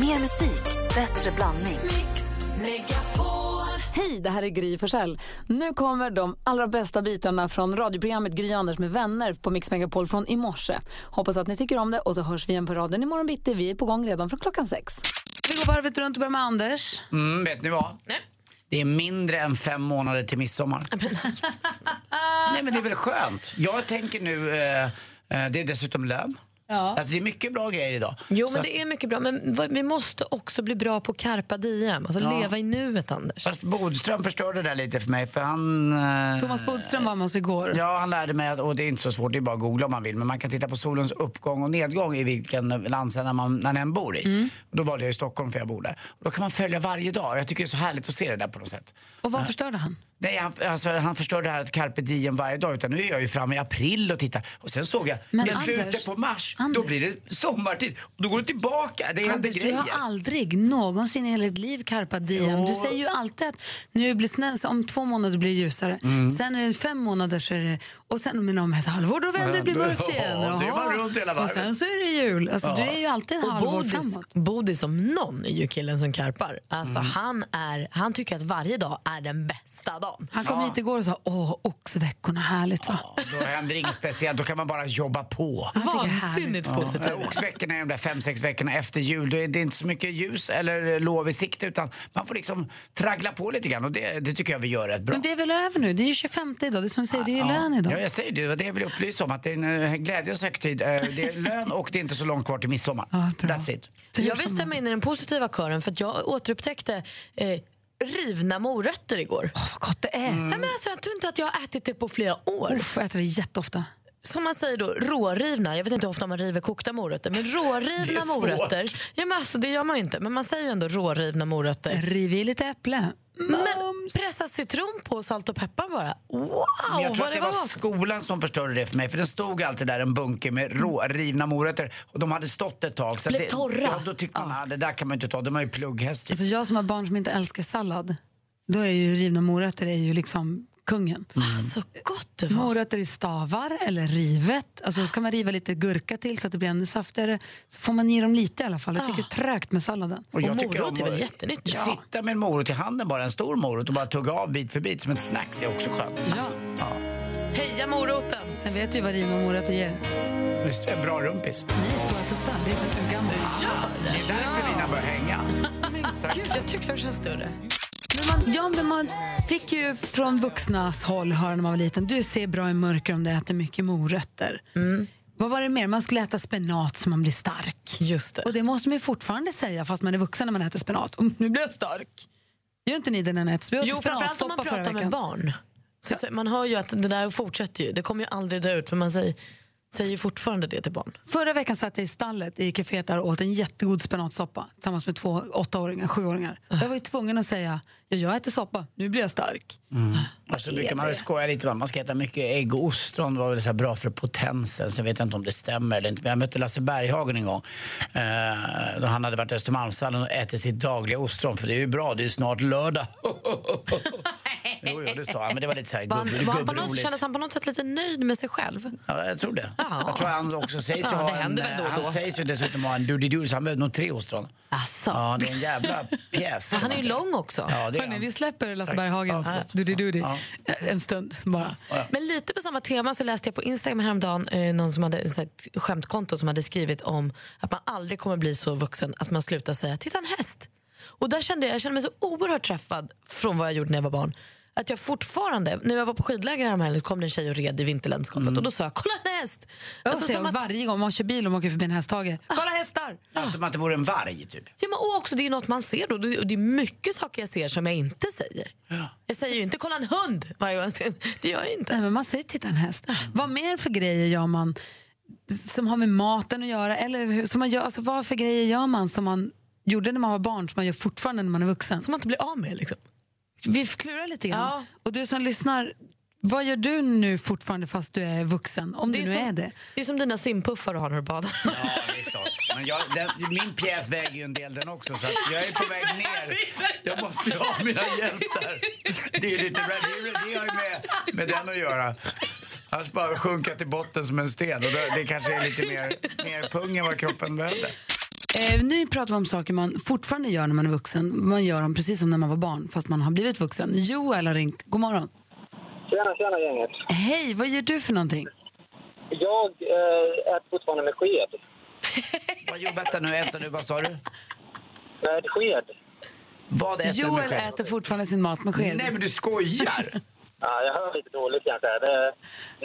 Mer musik, bättre blandning. Hej, det här är Gry Forssell. Nu kommer de allra bästa bitarna från radioprogrammet Gry Anders med vänner på Mix Megapol från i morse. Hoppas att ni tycker om det och så hörs vi igen på raden imorgon bitti. Vi är på gång redan från klockan sex. Vi går varvet runt och börjar med Anders. Mm, vet ni vad? Nej. Det är mindre än fem månader till midsommar. Nej men det är väl skönt. Jag tänker nu, eh, eh, det är dessutom lön. Ja. Alltså, det är mycket bra grejer idag. Jo, Så men att- det är mycket bra. Men vi måste också bli bra på carpa diem. Alltså Ja. leva i nuet, Anders. Fast Bodström förstörde det där lite för mig för han... eh, Thomas Bodström var med oss igår. Ja, han lärde mig, att, och det är inte så svårt, det är bara att googla om man vill, men man kan titta på solens uppgång och nedgång i vilken landsända man när än bor i. Mm. Och då valde jag i Stockholm för jag bor där. Och då kan man följa varje dag. Jag tycker det är så härligt att se det där på något sätt. Och vad förstörde han? Nej, han, alltså, han förstör det här att carpe diem varje dag. Utan nu är jag ju framme i april och tittar. Och sen såg jag, Men i slutet Anders, på mars, Anders. då blir det sommartid. Och då går det tillbaka. Det händer Anders, du har aldrig någonsin i hela ditt liv carpa diem. Jo. Du säger ju alltid att nu blir snö, om två månader blir det ljusare. Mm. Sen är det fem månader så är det, och sen men om ett halvår då vänder det blir mörkt igen. Ja, så är man runt hela och sen så är det jul. Alltså, Du är ju alltid ett halvår Bodis, framåt. Bodis som någon är ju killen som karpar. Alltså, Mm. han, är, han tycker att varje dag är den bästa dagen. Han kom hit igår och sa åh, oxveckorna, härligt va? Ja, Då händer inget speciellt, då kan man bara jobba på. Vansinnigt positiv. Ja, Oxveckorna är de där fem, sex veckorna efter jul. Då är det inte så mycket ljus eller lov i sikte utan man får liksom traggla på lite grann och det, det tycker jag vi gör rätt bra. Men vi är väl över nu? Det är ju 25 idag, det är som du säger, det är ju lön idag. Ja, jag säger det. Det jag vill upplysa om. Att det är en eh, glädjens högtid. Eh, Det är lön och det är inte så långt kvar till midsommar. Ja. That's it. Jag vill stämma in i den positiva kören för att jag återupptäckte eh, rivna morötter igår. Åh, vad gott det är. Mm. Nej, men alltså, jag tror inte att jag har ätit det på flera år. Uff, jag äter det jätteofta. Som man säger då, rårivna. Jag vet inte hur ofta man river kokta morötter, men rårivna morötter. Ja, men alltså, det gör man ju inte, men man säger ju ändå rårivna morötter. Riv i lite äpple. Men pressa citron på salt och peppar bara. Wow, Men jag tror att det det var gott. skolan som förstörde det för mig. För det stod alltid där en bunke med rå, rivna morötter. Och de hade stått ett tag. Så Blev det, torra. Ja, då tyckte man, ah, det där kan man inte ta. De har ju plugghäst. Alltså jag som har barn som inte älskar sallad, då är ju rivna morötter är ju liksom kungen. Så gott det var. Morötter i stavar eller rivet. Alltså ska man riva lite gurka till så att det blir ännu saftigare så får man i dem lite i alla fall. Jag tycker det är trögt med salladen. Och jag tycker morot är väl jättenyttigt? Sitta med en morot i handen bara, en stor morot och bara tugga av bit för bit som ett snack. Det är också skönt. Ja. Heja moroten! Sen vet du vad rivna morötter ger. Visst, En bra rumpis. Nej, stora tuttar. Det är så urgammalt. Det är därför Lina bör hänga. Gud, jag tyckte de känns större. Men man, ja, men man fick ju från vuxnas håll höra när man var liten, du ser bra i mörker om du äter mycket morötter. Vad var det mer? Man skulle äta spenat så man blir stark. Just det. Och det måste man ju fortfarande säga fast man är vuxen när man äter spenat. Och nu blir jag stark. Gör inte ni det när ni äter spenat? Jo, framförallt om man pratar med barn. Så, så, man hör ju att det där fortsätter ju. Det kommer ju aldrig dö ut för man säger, säger ju fortfarande det till barn. Förra veckan satt jag i stallet i kaféet där och åt en jättegod spenatsoppa tillsammans med två åttaåringar, sjuåringar. Jag var ju tvungen att säga, ja, jag äter soppa, nu blir jag stark. Och så brukar man väl skoja lite man ska äta mycket ägg och ostron var väl så här bra för potensen. Sen vet jag inte om det stämmer eller inte. Men jag mötte Lasse Berghagen en gång. Eh, då han hade varit i Östermalmshallen och ätit sitt dagliga ostron. För det är ju bra, det är snart lördag. jo, jo, det sa han. Men det var lite så här gubbroligt. kändes han på något sätt lite nöjd med sig själv? Ja, jag tror det. Jag tror han också sägs ju Ja, ha det en, händer väl då och Han då. sägs ju dessutom ha en doody-doo, så han behövde nog tre ostron. Alltså. Ja, det är en jävla pjäs. kan Han är man ju säga. lång också. Ja, det är Hörrni, han. vi släpper Lasse Berghagens Ja. dudi dudi Ja. en stund bara. Men lite på samma tema så läste jag på Instagram häromdagen eh, någon som hade så här, ett skämtkonto som hade skrivit om att man aldrig kommer bli så vuxen att man slutar säga “titta en häst”. Och där kände jag, jag kände mig så oerhört träffad från vad jag gjorde när jag var barn. Att jag fortfarande, när jag var på skidläger häromhelgen kom det en tjej och red i vinterlandskapet och då sa jag “kolla en häst”. Jag Alltså, som att, Varje gång man kör bil och man åker förbi en hästhage, kolla hästar! Ja, som att det vore en varg, typ. ja, men, och också, det är något man ser då. Det, och det är mycket saker jag ser som jag inte säger. Jag säger ju inte “kolla en hund” varje gång jag ser Det gör jag inte. Nej, men man säger titta en häst. Vad mer för grejer gör man som har med maten att göra? Eller hur- som man gör, alltså, vad för grejer gör man som man gjorde när man var barn som man gör fortfarande när man är vuxen? Som man inte blir av med liksom. Vi klurar lite grann. Ja. Och du som lyssnar, vad gör du nu fortfarande fast du är vuxen? Om du nu som, är det. det är som dina simpuffar du har när du badar. Ja, det är klart. Men jag, den, min pjäs väger ju en del den också, så att jag är på väg ner. Jag måste ju ha mina hjältar. Det är lite det, är- det har ju med, med den att göra. Annars bara sjunka till botten som en sten. Och det, det kanske är lite mer, mer pung än vad kroppen behövde. Eh, nu pratar vi om saker man fortfarande gör när man är vuxen. Man gör dem precis som när man var barn, fast man har blivit vuxen. Joel har ringt. God morgon. Tjena, tjena gänget. Hej, vad gör du för någonting? Jag eh, äter fortfarande med sked. Vad gör vänta nu, vänta nu, vad sa du? Med sked. Vad äter du med Joel sked? äter fortfarande sin mat med sked. Nej men du skojar! Ja, jag hör lite dåligt kanske. Det,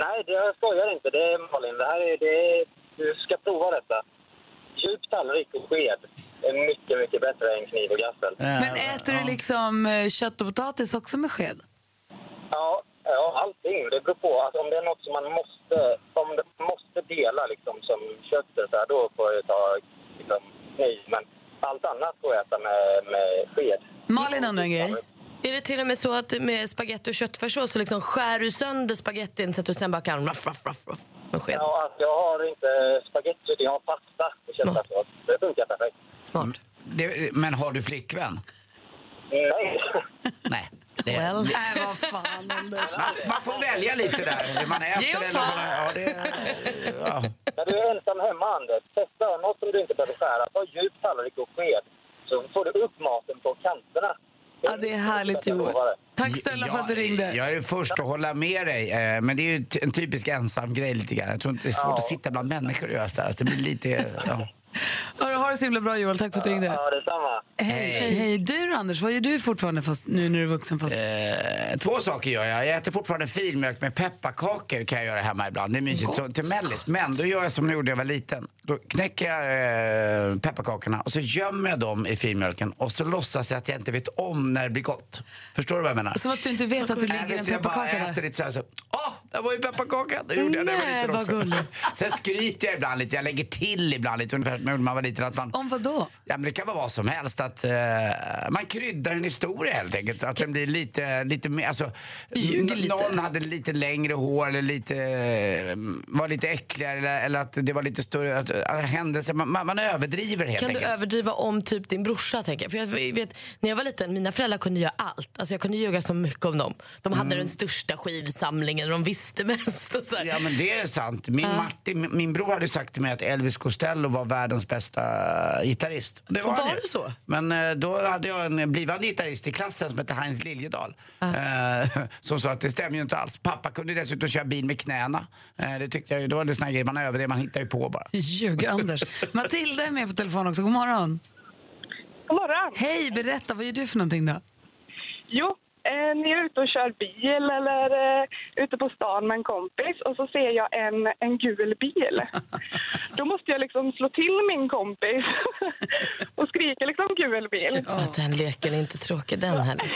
nej, det, jag skojar inte. Det är Malin. Det här är, det är, du ska prova detta. Djup tallrik och sked är mycket, mycket bättre än kniv och gaffel. Men äter du liksom eh, kött och potatis också med sked? Ja, ja allting. Det beror på. Alltså, om det är något som man måste, om det måste dela liksom, som köttet, så här, då får jag ta liksom, kniv. Men allt annat får jag äta med, med sked. Malin undrar en grej. Är det till och med så att med spaghetti och köttfärssås så liksom skär du sönder spagettin så att du sen bara kan ruff, ruff, ruff, ruff med sked? Ja, alltså, jag har inte spagetti, jag har pasta och köttfärssås. Det funkar perfekt. Smart. Det, men har du flickvän? Nej. Nej. Det, Well. Nej, vad fan, Anders. man, man får välja lite där, det man äter eller man, ja, det, ja. När du är ensam hemma, Anders, testa något som du inte behöver skära. Ta djup tallrik och sked, så får du upp maten på kanterna. Ja, det är härligt, Joel. Tack snälla för att du ringde. Jag är först att hålla med dig, eh, men det är ju en typisk ensam grej lite grann. Jag tror inte det är svårt Ja. att sitta bland människor och göra sådär. Det blir lite, ja. Ha det så himla bra Joel, tack för att du ringde. Ja, detsamma. Hej. Hej. Du då, Anders, vad gör du fortfarande fast, nu när du är vuxen? Fast... Eh, två saker gör jag. Jag äter fortfarande filmjölk med pepparkakor kan jag göra hemma ibland. Det är mysigt så, till mellis. Men då gör jag som jag gjorde när jag var liten. Då knäcker jag eh, pepparkakorna och så gömmer jag dem i filmjölken och så låtsas jag att jag inte vet om när det blir gott. Förstår du vad jag menar? Som att du inte vet att det ligger en vet, jag bara pepparkaka äter där. lite så här så. Åh, där var ju pepparkaka! Det gjorde jag när jag var liten också. gulligt. Sen skryter jag ibland lite. Jag lägger till ibland lite ungefär som jag när man var liten. Att man, Om vad då? Ja, men det kan vara vad som helst. Att, eh, man kryddar en historia helt enkelt. Att den blir lite, lite mer... Alltså, ljuger lite. Någon hade lite längre hår eller lite, eh, var lite äckligare eller, eller att det var lite större att, att händelser. Man, man, man överdriver helt Kan du enkelt. överdriva om typ din brorsa? Tänker jag. För jag vet, när jag var liten, mina föräldrar kunde göra allt. Alltså jag kunde ljuga så mycket om dem. De hade den största skivsamlingen och de visste mest. Och så här. Mm. Ja men det är sant. Min, Martin, min, bror hade sagt till mig att Elvis Costello var världens bästa gitarrist. Det var, Var det så? Men eh, då hade jag en blivande gitarrist i klassen som hette Heinz Liljedahl. Eh, som sa att det stämmer ju inte alls. Pappa kunde dessutom köra bil med knäna. Eh, det tyckte jag ju, då var det såna grejer man överdrev, man hittar ju på bara. Ljug, Anders. Matilda är med på telefon också. God morgon. God morgon. Hej, berätta, vad gör du för någonting då? Jo, eh, när jag är ute och kör bil eller eh, ute på stan med en kompis och så ser jag en, en gul bil. Då måste jag liksom slå till min kompis och skrika liksom gul bil. Att den leken är inte tråkig den heller.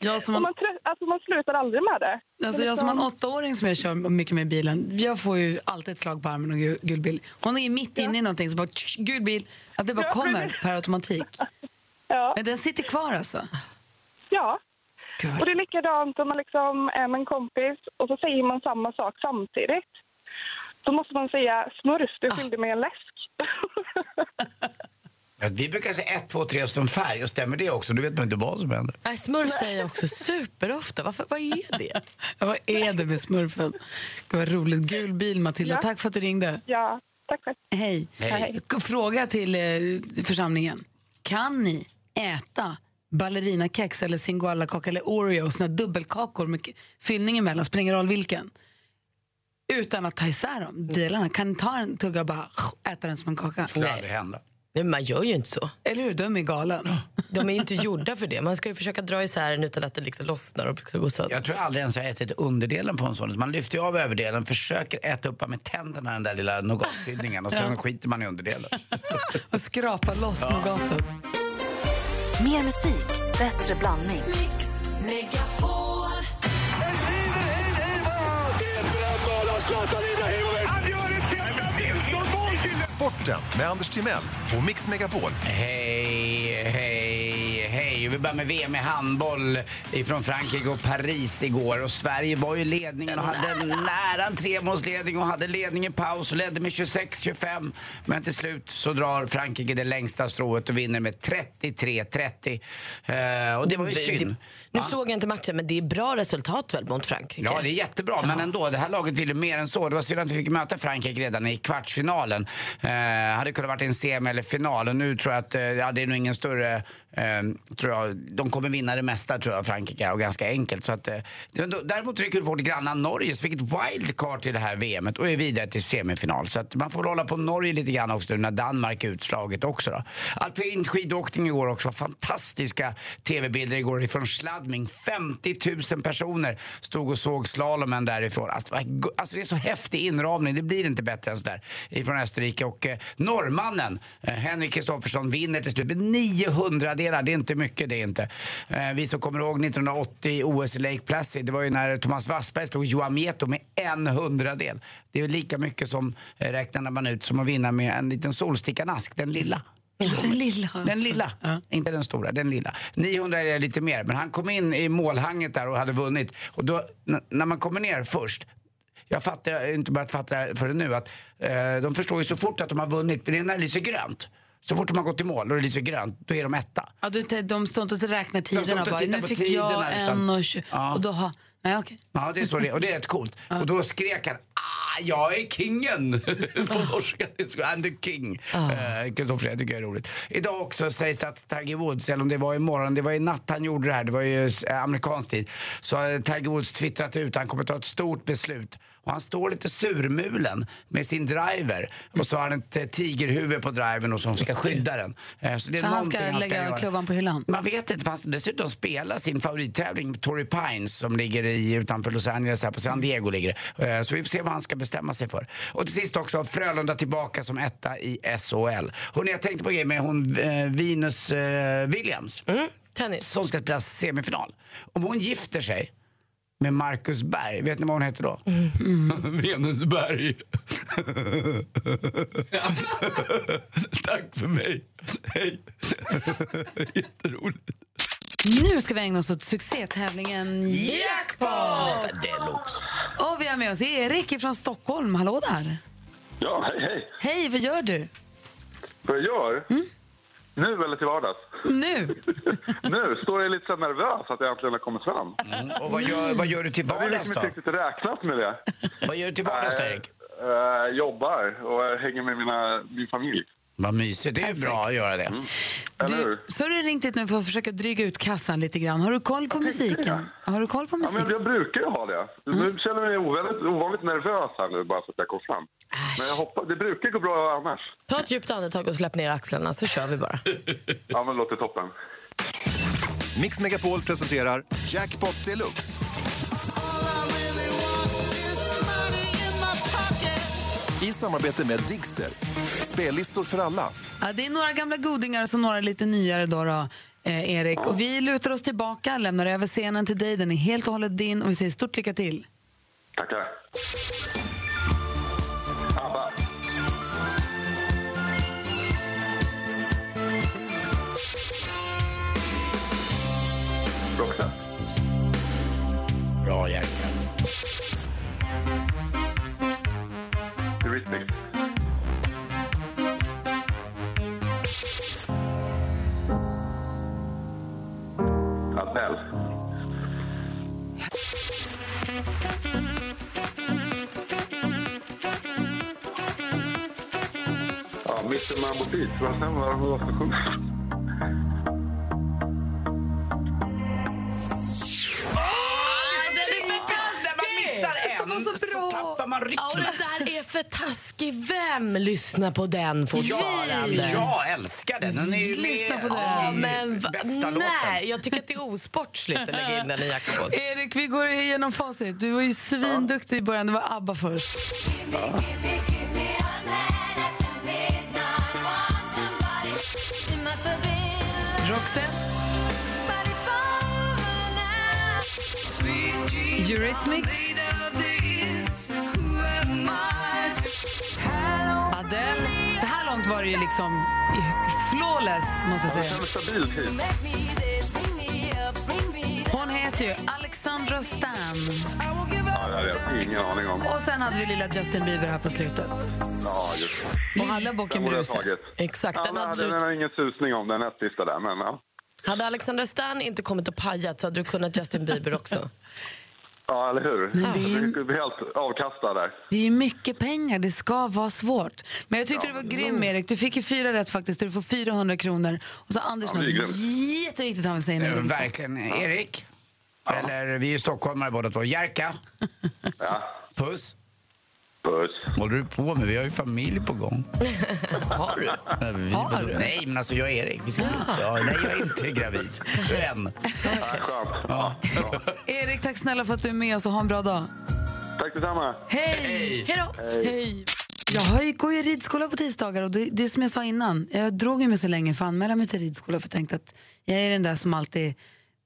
Jag som man, trö- alltså man slutar aldrig med det. Alltså jag som har en åttaåring som jag kör mycket med bilen, jag får ju alltid ett slag på armen och gul, gul bil. Hon är mitt inne i någonting så bara tsch, gul bil, att det bara Ja, kommer per automatik. Ja, Men den sitter kvar alltså. ja. Och det är likadant om man liksom är med en kompis och så säger man samma sak samtidigt. Då måste man säga smurf, du skyldig mig en läsk. Vi brukar säga ett, två, tre och så en färg och stämmer det också då vet man inte vad som händer. Nej, smurf säger jag också superofta. Varför, vad är det? Ja, vad är det med smurfen? Gud vad roligt. Gul bil Matilda, Ja. tack för att du ringde. ja, tack själv. Hej. Hej. Fråga till eh, församlingen. Kan ni äta ballerinakex eller singoallakaka eller Oreo, såna dubbelkakor med fyllning emellan, spelar ingen roll vilken, utan att ta isär dem, delarna? Kan ta en tugga och bara äta den som en kaka? Det skulle aldrig hända. Nej, men man gör ju inte så. Eller hur? De är galen. De är inte gjorda för det. Man ska ju försaka dra isär den utan att det liksom lossnar och ska gå sönder. Jag tror aldrig ens jag har ätit underdelen på en sån. Man lyfter ju av överdelen, försöker äta upp med tänderna den där lilla nougatfyllningen och sen skiter man i underdelen. Och skrapa loss nougaten. Mer musik, bättre blandning. Sporten med Anders Timell och Mix Megapol. Hej, hej ju. Vi började med VM i handboll från Frankrike och Paris igår. Och Sverige var ju ledningen och hade nära en tremålsledning och hade ledning i paus och ledde med 26-25. Men till slut så drar Frankrike det längsta strået och vinner med 33-30. Eh, och det var ju synd. Nu såg jag inte matchen, men det är bra resultat väl mot Frankrike? Ja, det är jättebra. Men ändå, det här laget ville mer än så. Det var synd att vi fick möta Frankrike redan i kvartsfinalen. Eh, hade kunnat varit en semi eller final. Och nu tror jag att eh, ja, det är nog ingen större... Eh, tror jag, de kommer vinna det mesta, tror jag, Frankrike. Och ganska enkelt. Så att, eh, däremot rycker vårt grannland Norge, så fick ett wildcard till det här VMet och är vidare till semifinal. Så att man får hålla på Norge lite grann också nu när Danmark är utslaget också. Då. Alpin skidåkning igår också. Fantastiska tv-bilder igår ifrån Schladming. 50 000 personer stod och såg slalomen därifrån. Alltså, det alltså det är så häftig inramning, det blir inte bättre än sådär. Ifrån Österrike. Och eh, norrmannen eh, Henrik Kristoffersson vinner till slut med 900 delar. Det är inte mycket det är inte. Eh, vi som kommer ihåg 1980 OS i Lake Placid, det var ju när Thomas Wassberg slog Johan Mieto med en hundradel. Det är lika mycket som eh, räknar man ut som att vinna med en liten solstickanask, den lilla. Den lilla. Den lilla, inte den stora, den lilla. 900 är lite mer, men han kom in i målhanget där och hade vunnit. Och då, när man kommer ner först, jag fattar, har inte börjat fatta det förrän nu, att eh, de förstår ju så fort att de har vunnit, men det är när det lyser grönt. Så fort de har gått i mål och det lyser grönt, då är de etta. Ja, du, de står inte och räknar tiderna. Bara, nu fick tiderna, jag en och tjugo. Ja. Och då har... Nej, okej. Ja, det är så det är. Och det är rätt coolt. Och då skrek han jag är kingen! På norska. I'm the king. Eh, Kristoffer, jag tycker det är roligt. Idag också sägs det att Tiger Woods, eller om det var i morgon, det var i natt han gjorde det här, det var ju eh, amerikansk tid. Så har Tiger Woods twittrat ut, han kommer ta ett stort beslut. Och han står lite surmulen med sin driver. Och så har han ett eh, tigerhuvud på drivern och som ska skydda den. Så, det är Så han ska lägga göra. klubban på hyllan? Man vet inte, fast dessutom spelar sin favorittävling Torrey Pines som ligger i, utanför Los Angeles, här på San Diego ligger det. Så vi får se vad han ska bestämma sig för. Och till sist också Frölunda tillbaka som etta i SHL. Hörrni, jag tänkte på en grej med hon eh, Venus eh, Williams Mm, tennis. som ska spela semifinal. Om hon gifter sig med Marcus Berg, vet ni vad hon heter då? Venus Berg. Tack för mig. Hej. Jätteroligt. Nu ska vi ägna oss åt succétävlingen Jackpot deluxe. Och vi har med oss Erik från Stockholm. Hallå där. Ja, hej, hej. Hej, vad gör du? Vad jag gör? Mm. Nu eller till vardags? Nu? nu står jag lite så nervös att jag äntligen har kommit fram. Mm. Och vad gör, vad gör du till Jag har vardags liksom då? inte riktigt räknat med det. Vad gör du till vardags då, Erik? Eh, jobbar och jag hänger med mina, min familj. Vad mysigt, det är ju bra att göra det. Eller du så har du ringt hit nu för att försöka dryga ut kassan lite grann. Har du koll på musiken? Har du koll på Ja, men musiken? jag brukar ju ha det. Nu känner jag mig ovanligt, ovanligt nervös här nu bara för att jag kom fram. Men jag hoppas, det brukar gå bra annars. Ta ett djupt andetag och släpp ner axlarna så kör vi bara. Ja, men det låter toppen. Mix Megapol presenterar Jackpot Deluxe. I samarbete med Digster. Spellistor för alla. Ja, det är några gamla godingar och så några lite nyare då, då eh, Erik. Och vi lutar oss tillbaka, lämnar över scenen till dig. Den är helt och hållet din och vi säger stort lycka till. Tackar. ABBA. Roxette. Bra Jerka. Riktigt. Adele. Ja, Mr Mambo Beat. Vad sen var det vad tappar man Ja, och rytmen. den där är för taskig. Vem lyssnar på den fortfarande? Jag älskar den. Den är ju Lyssna med på den. Ja, men bästa låten. nej, jag tycker att det är osportsligt att lägga in den i Jackpot. Erik, vi går igenom facit. Du var ju svinduktig i början. Det var ABBA först. Roxette. Eurythmics. Adele. Så här långt var det ju liksom flawless, måste jag Det säga. hit. Hon heter ju Alexandra Stan. Ja, jag har ingen aning om. Och sen hade vi lilla Justin Bieber här på slutet. Ja, just det. Och alla bocken jag bruse. Exakt, Ja, den hade hade du- den ingen susning om den näst sista där, men ja. Hade Alexandra Stan inte kommit och pajat så hade du kunnat Justin Bieber också. Ja, eller hur? Men det är ju- Du blir helt avkastad där. Det är ju mycket pengar, det ska vara svårt. Men jag tyckte du var grym Erik. Du fick ju fyra rätt faktiskt. Du får 400 kronor. Och så Anders Ja, något jätteviktigt han vill säga. Eh, på. Verkligen. Erik, eller vi är ju stockholmare båda två. Jerka, Ja. puss. Puss. håller du på med? Vi har ju familj på gång. Har du? Nej, vi, Har du? Nej, men alltså jag är Erik. Vi ska, ja, nej, jag är inte gravid. Än. Ja. Ja. Erik, tack snälla för att du är med oss och ha en bra dag. Tack detsamma. Hej! Hej då! Hej! Jag har ju, går ju ridskola på tisdagar och det, det som jag sa innan. Jag drog ju mig så länge för att anmäla mig till ridskola för jag tänkte att jag är den där som alltid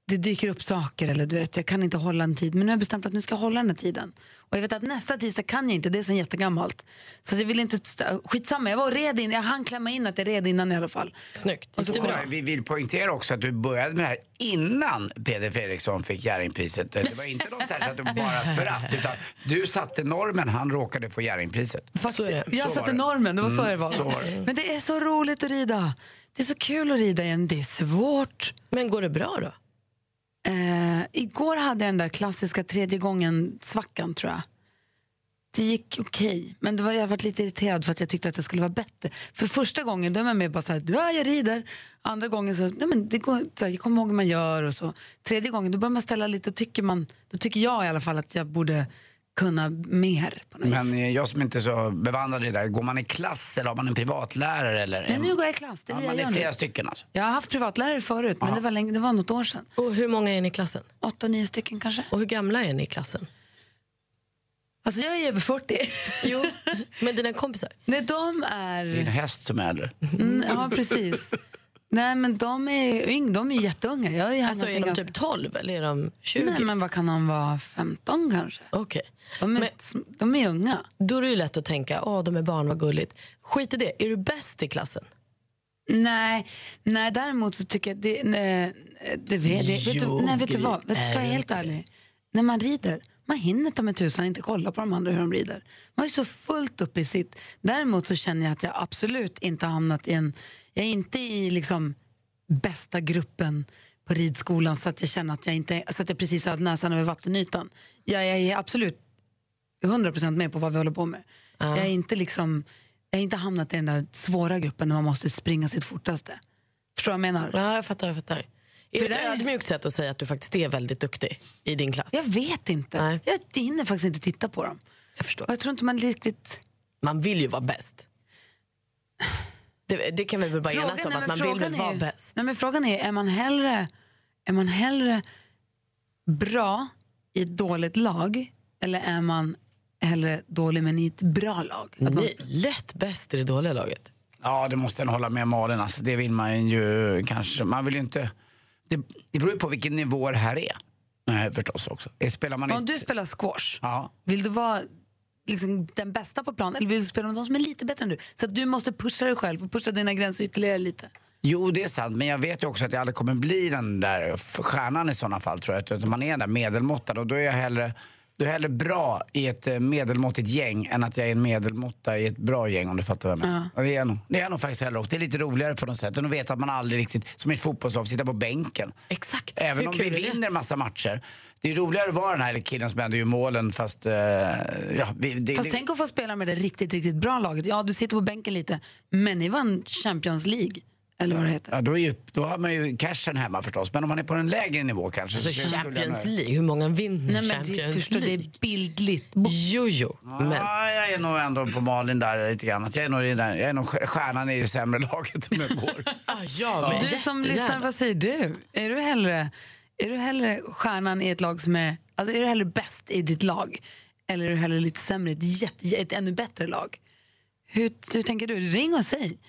det dyker upp saker eller du vet, jag kan inte hålla en tid. Men nu har jag bestämt att nu ska jag hålla den här tiden. Och jag vet att nästa tisdag kan jag inte, det är så jättegammalt. Så jag vill inte, skitsamma, jag var red in, jag hann klämma in att jag red innan i alla fall. Snyggt. Och så bra? Vi vill poängtera också att du började med det här innan Peder Fredriksson fick Jerringpriset. Det var inte så att du bara för att, utan du satte normen, han råkade få Jerringpriset. Fast Så är det. Jag Så satte det. normen, det var så Mm, det var. så var det. Men det är så roligt att rida. Det är så kul att rida igen, det är svårt. Men går det bra då? Eh, igår hade jag den där klassiska tredje gången-svackan tror jag. Det gick okej, men det var, jag varit lite irriterad för att jag tyckte att det skulle vara bättre. För första gången då är man med bara så här, ja jag rider. Andra gången så, nej men det går, så här, jag kommer ihåg hur man gör och så. Tredje gången då börjar man ställa lite, tycker, man, då tycker jag i alla fall att jag borde kunna mer på något Men vis. eh, jag som inte är så bevandrad i det där, går man i klass eller har man en privatlärare? Eller Men nu går jag i klass, det är ja, det man jag är flera nu. stycken alltså. Jag har haft privatlärare förut, men det var, länge, det var något år sedan. Och hur många är ni i klassen? Åtta, nio stycken kanske. Och hur gamla är ni i klassen? Alltså jag är över 40. Jo, men dina kompisar? Nej, de är... Det är en häst som är äldre. Mm, ja, precis. Nej, men de är, yng, de är jätteunga. Jag ju Alltså är de ganska- typ 12 eller är de 20? Nej, men vad kan de vara? 15 kanske? Okej. De är, Men- de är unga. Då är det ju lätt att tänka, åh de är barn, vad gulligt. Skit i det, är du bäst i klassen? Nej, nej, däremot så tycker jag det... Nej, det vet, det, vet, du, nej, vet du vad? Vet, ska jag är vara helt ärlig? När man rider, man hinner ta med tusan inte kolla på de andra hur de rider. Man är så fullt upp i sitt. Däremot så känner jag att jag absolut inte har hamnat i en... Jag är inte i liksom bästa gruppen på ridskolan så att jag känner att jag, inte, så att jag precis har näsan över vattenytan. Jag, jag är absolut 100% med på vad vi håller på med. Jag, är inte liksom, jag har inte hamnat i den där svåra gruppen när man måste springa sitt fortaste. Förstår du vad jag menar? Ja, jag fattar. Jag fattar. Är För det ett ödmjukt sätt att säga att du faktiskt är väldigt duktig i din klass? Jag vet inte. Nej. Jag hinner faktiskt inte titta på dem. Jag förstår. Och jag tror inte man riktigt... Man vill ju vara bäst. Det, det kan vi väl bara enas om, att man vill väl vara är- bäst. Nej, men frågan är, är man hellre, är man hellre bra i ett dåligt lag eller är man hellre dålig men i ett bra lag? Att man, lätt bäst i det dåliga laget. Ja, det måste jag hålla med Malin. Alltså, det vill man ju kanske. Man vill ju inte... Det, det beror ju på vilken nivå det här är. Nej, förstås också. Eh, Spelar man om inte... du spelar squash, Ja. vill du vara liksom, den bästa på plan eller vill du spela med de som är lite bättre än du? Så att du måste pusha dig själv och pusha dina gränser ytterligare lite. Jo, det är sant. Men jag vet ju också att jag aldrig kommer bli den där stjärnan i sådana fall, tror jag. Utan man är den där medelmåttan och då är jag hellre, då är jag hellre bra i ett eh, medelmåttigt gäng än att jag är en medelmåtta i ett bra gäng, om du fattar vad jag menar. Och det, är nog, det är nog faktiskt hellre också. Det är lite roligare på något sätt än att veta att man aldrig riktigt, som i ett fotbollslag, sitter på bänken. Exakt. Även Hur om vi vinner massa matcher. Det är roligare att vara den här killen som ändå gör målen fast... eh, ja, vi, det, Fast det, tänk att få spela med det riktigt, riktigt bra laget. Ja, du sitter på bänken lite, men ni vann Champions League. Eller vad det heter. Ja, då, är ju, då har man ju cashen hemma förstås. Men om man är på en lägre nivå kanske. Alltså så jag Champions League, hur många vinner Nej, men Champions du förstår, det League? är bildligt. Jo, jo. Men Ja, jag är nog ändå på Malin där lite grann. Jag är nog, den, jag är nog stjärnan i det sämre laget om jag går. ah, ja, men Du som lyssnar, vad säger du? Är du hellre, är du hellre stjärnan i ett lag som är... Alltså är du hellre bäst i ditt lag? Eller är du hellre lite sämre i ett, jätte, ett ännu bättre lag? Hur, hur tänker du? Ring och säg.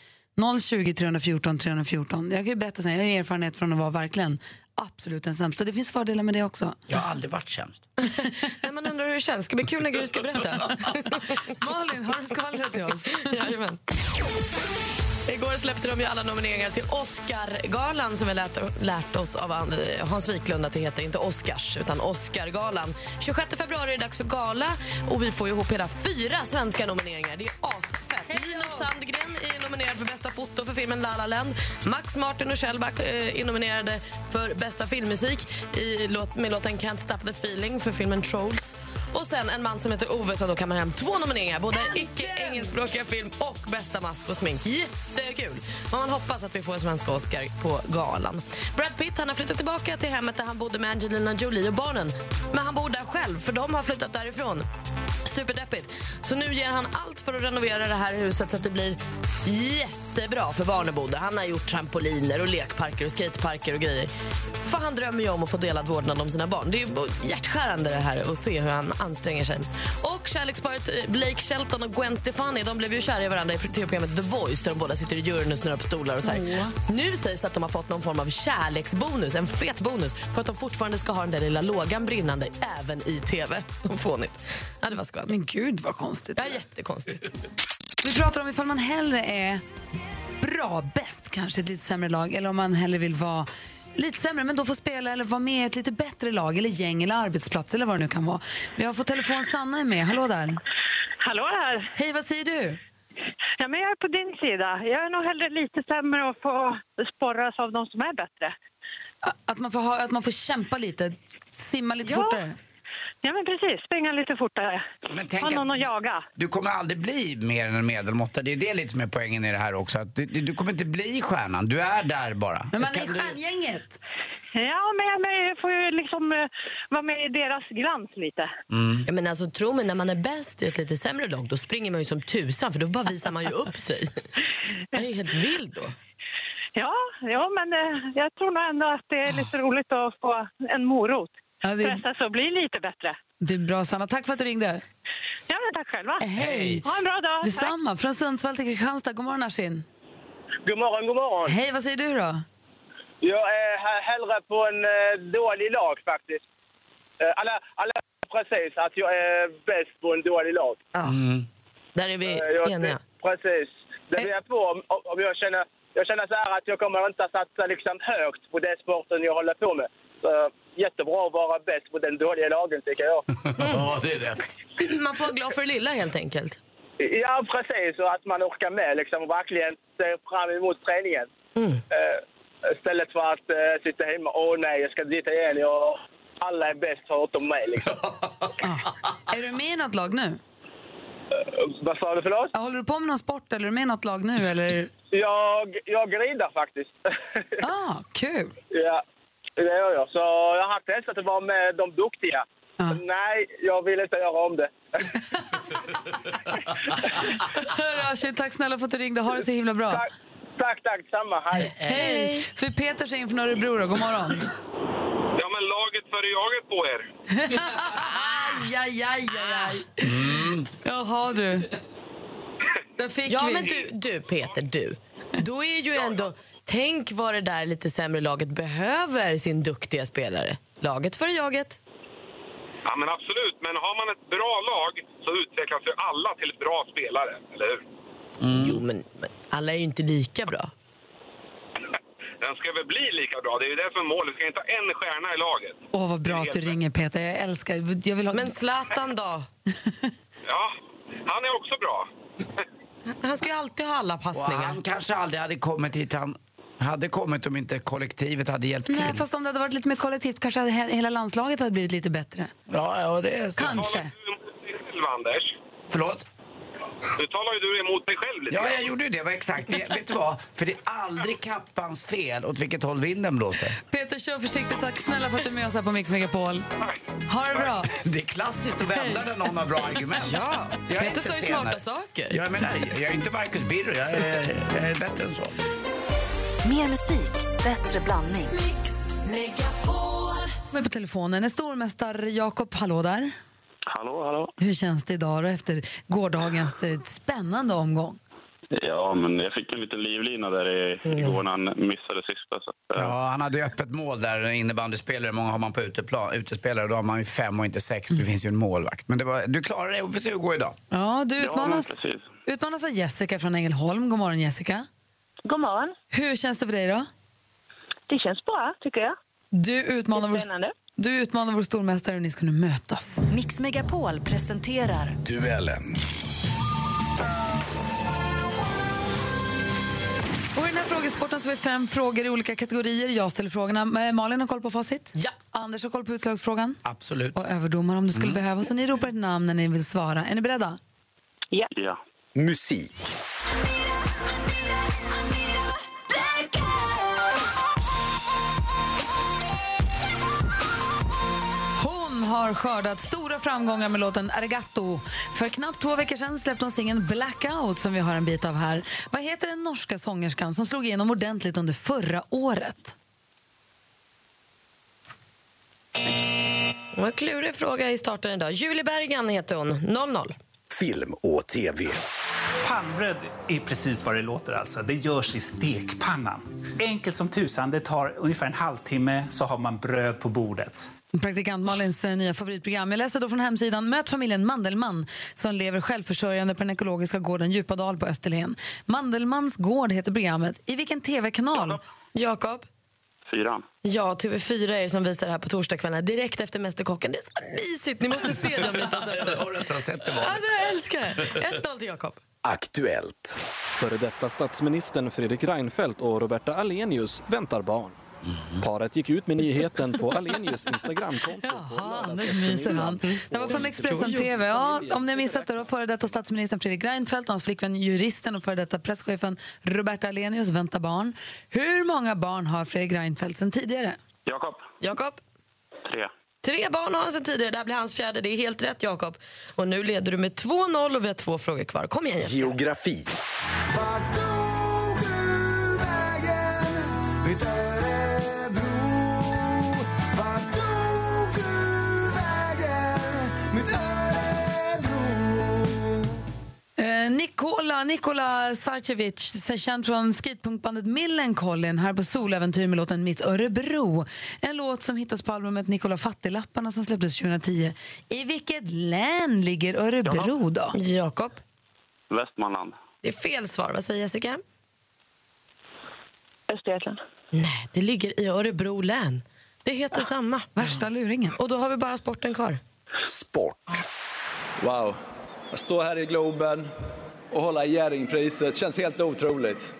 020 314 314. Jag kan ju berätta sen, jag har erfarenhet från att vara verkligen absolut den sämsta. Det finns fördelar med det också. Jag har aldrig varit sämst. Nej, man undrar hur det känns. Ska bli kul när Gry ska berätta. Malin, har du skvallret till oss? Jajamän. Igår släppte de ju alla nomineringar till Oscargalan som vi lärt, lärt oss av an- Hans Wiklund att det heter inte Oscars utan Oscargalan. 26 februari är det dags för gala och vi får ihop hela fyra svenska nomineringar. Det är asfett. Linus Sandgren är nominerad för bästa foto för filmen La La Land. Max Martin och Shellback eh, är nominerade för bästa filmmusik i, med låten Can't Stop the Feeling för filmen Trolls. Och sen en man som heter Ove som då kammar hem två nomineringar. Både icke-engelskspråkiga film och bästa mask och smink. Jättekul! Men man hoppas att vi får en svenska Oscar på galan. Brad Pitt han har flyttat tillbaka till hemmet där han bodde med Angelina Jolie och barnen. Men han bor där själv, för de har flyttat därifrån. Superdeppigt. Så nu ger han allt för att renovera det här huset så att det blir jättebra för barn att bo där. Han har gjort trampoliner och lekparker och skateparker och grejer. För han drömmer ju om att få delad vårdnad om sina barn. Det är hjärtskärande det här att se hur han anstränger sig. Och kärleksparet eh, Blake Shelton och Gwen Stefani de blev ju kära i varandra i tv-programmet The Voice där de båda sitter i juryn och snurrar på stolar och så här. Nu sägs det att de har fått någon form av kärleksbonus, en fet bonus för att de fortfarande ska ha den där lilla lågan brinnande även i tv. Fånigt. Ja, det var skvallrigt. Men gud vad konstigt. Ja, jättekonstigt. Vi pratar om ifall man hellre är bra, bäst kanske, ett lite sämre lag eller om man hellre vill vara lite sämre men då får spela eller vara med i ett lite bättre lag eller gäng eller arbetsplats eller vad det nu kan vara. Vi har fått telefon, Sanna är med. Hallå där. Hallå där. Hej, vad säger du? Ja, men jag är på din sida. Jag är nog hellre lite sämre och få sporras av de som är bättre. Att man får, ha, att man får kämpa lite, simma lite Ja. fortare? Ja, men precis. Springa lite fortare. Men tänk ha någon att- att jaga. Du kommer aldrig bli mer än en medelmåtta. Det är det lite som är poängen i det här också. Att du, du du kommer inte bli stjärnan. Du är där bara. Men man är Kan du- stjärngänget. Ja, men jag- men jag får ju liksom eh, vara med i deras glans lite. Ja, men alltså, tro mig, när man är bäst i ett lite sämre lag då springer man ju som tusan för då bara visar man ju upp sig. Man är ju helt vild då. Ja, ja men eh, jag tror nog ändå att det är lite roligt att få en morot. Ja, det, Pressa så bli lite bättre. det är bra, Sanna. Tack för att du ringde. Ja, men tack själva. Hej. Ha en bra dag. Tack. Detsamma. Från Sundsvall till Kristianstad. God morgon, Ashin. God morgon, god morgon. Hej, vad säger du då? Jag är he- hellre på en eh, dålig lag faktiskt. Eh, alla, alla precis att jag är bäst på en dålig lag. Ja. Där är vi Eh, jag, eniga. Precis. Det blir jag på om, om jag känner, jag känner så här att jag kommer inte att satsa liksom högt på den sporten jag håller på med. Så, jättebra att vara bäst på den dåliga lagen tycker jag. Ja, det är rätt. Man får vara glad för det lilla helt enkelt. Ja, precis. Och att man orkar med liksom, och verkligen ser fram emot träningen. Eh, istället för att eh, sitta hemma. Åh nej, jag ska dit igen. Jag, alla är bäst förutom mig. Liksom. Är du med i något lag nu? Eh, Vad sa du förlåt? Ja, Håller du på med någon sport eller är du med i något lag nu? Eller? Jag, jag ridar faktiskt. Ah, kul! ja, det gör jag. Så jag har testat att vara med de duktiga. Ja. Nej, jag vill inte göra om det. Ashin, tack snälla för att du ringde. Ha det så himla bra. tack, tack, tack. Samma. Hej. Hej! För Peter säger från Örebro då. God morgon. Ja, men laget före jaget på er. Aj, aj, aj, aj, aj. Jaha du. Där fick Ja, vi. men du, du Peter, du. Då är ju ändå... Tänk vad det där lite sämre laget behöver sin duktiga spelare. Laget före jaget. Ja, men absolut. Men har man ett bra lag så utvecklas ju alla till bra spelare, eller hur? Jo, men, men alla är ju inte lika bra. Den ska väl bli lika bra. Det är ju det som är målet. Vi ska inte ha en stjärna i laget. Åh, vad bra att du ringer Peter. Jag älskar... Jag vill ha... Men Zlatan då? Ja, han är också bra. Han ska ju alltid ha alla Och passningar. han kanske aldrig hade kommit hit han hade kommit om inte kollektivet hade hjälpt till. Nej, fast om det hade varit lite mer kollektivt kanske hade he- hela landslaget hade blivit lite bättre. Ja, ja, det är så. Kanske. Anders? Förlåt? Nu talar ju du emot dig själv lite Ja, jag gjorde ju det. Var exakt. Det, vet du vad? För det är aldrig kappans fel åt vilket håll vinden blåser. Peter, kör försiktigt. Tack snälla för att du är med oss här på Mix Megapol. Ha det bra. Det är klassiskt att vända när någon har bra argument. Ja, Jag Peter sa ju smarta saker. Jag menar, jag är inte Marcus Birro. Jag är, jag är bättre än så. Mer musik, bättre blandning. Med på telefonen är stormästare Jakob. Hallå där. Hallå, hallå. Hur känns det idag då efter gårdagens eh, spännande omgång? Ja, men jag fick en liten livlina där i, igår när han missade sista. Så, eh, Ja, han hade ju öppet mål där, innebandyspelare. Många har man på uteplan, utespelare. Då har man ju fem och inte sex. Det finns ju en målvakt. Men det var, du klarade det och vi får se hur det går idag. Ja, du ja, utmanas, precis. utmanas av Jessica från Ängelholm. God morgon Jessica. God morgon. Hur känns det för dig då? Det känns bra, tycker jag. Du utmanar, vår, du utmanar vår stormästare och ni ska nu mötas. Mix Megapol presenterar Duellen. Och I den här frågesporten så har vi fem frågor i olika kategorier. Jag ställer frågorna. Eh, Malin har koll på facit. Ja. Anders har koll på utslagsfrågan. Absolut. Och överdomare om det skulle behövas. Och ni ropar ett namn när ni vill svara. Är ni beredda? Ja. Ja. Musik. Hon har skördat stora framgångar med låten Arigato. För knappt två veckor sedan släppte hon singeln Blackout som vi har en bit av här. Vad heter den norska sångerskan som slog igenom ordentligt under förra året? Det var en klurig fråga i starten idag. Julie Bergan heter hon. 0-0. Film och tv. Pannbröd är precis vad det låter. alltså. Det görs i stekpannan. Enkelt som tusan. Det tar ungefär en halvtimme så har man bröd på bordet. Praktikant Malins eh, nya favoritprogram. Jag läste då från hemsidan Möt familjen Mandelmann som lever självförsörjande på den ekologiska gården Djupadal på Österlen. Mandelmans gård heter programmet. I vilken tv-kanal? Jakob? Fyran. Ja, TV4 är det som visar det här på torsdagskvällarna direkt efter Mästerkocken. Det är så mysigt! Ni måste se det om ni inte har sett det. Har du inte sett det? Var? Alltså, jag älskar det! 1-0 till Jakob. Aktuellt. Före detta statsministern Fredrik Reinfeldt och Roberta Alenius väntar barn. Paret gick ut med nyheten på Alenius Instagramkonto. Jaha, nu myser han. Det var från Expressen TV. Ja, om ni har missat det, då före detta statsministern Fredrik Reinfeldt hans flickvän juristen och före detta presschefen Roberta Alenius väntar barn. Hur många barn har Fredrik Reinfeldt sen tidigare? Jakob. Jakob? Tre. Tre barn har han sen tidigare. Det här blir hans fjärde. Det är helt rätt, Jakob. Och nu leder du med 2-0 och vi har två frågor kvar. Kom igen, Jessica. Geografi. Eh, Nikola, Sarcevic, känd från skatepunkbandet Millencolin här på Soläventyr med låten Mitt Örebro. En låt som hittas på albumet Nikola Fattiglapparna som släpptes 2010. I vilket län ligger Örebro då? Jakob? Västmanland. Det är fel svar. Vad säger Jessica? Östergötland. Nej, det ligger i Örebro län. Det heter samma. Värsta luringen. Och då har vi bara sporten kvar. Sport. Wow. Att stå här i Globen och hålla Jerringpriset känns helt otroligt.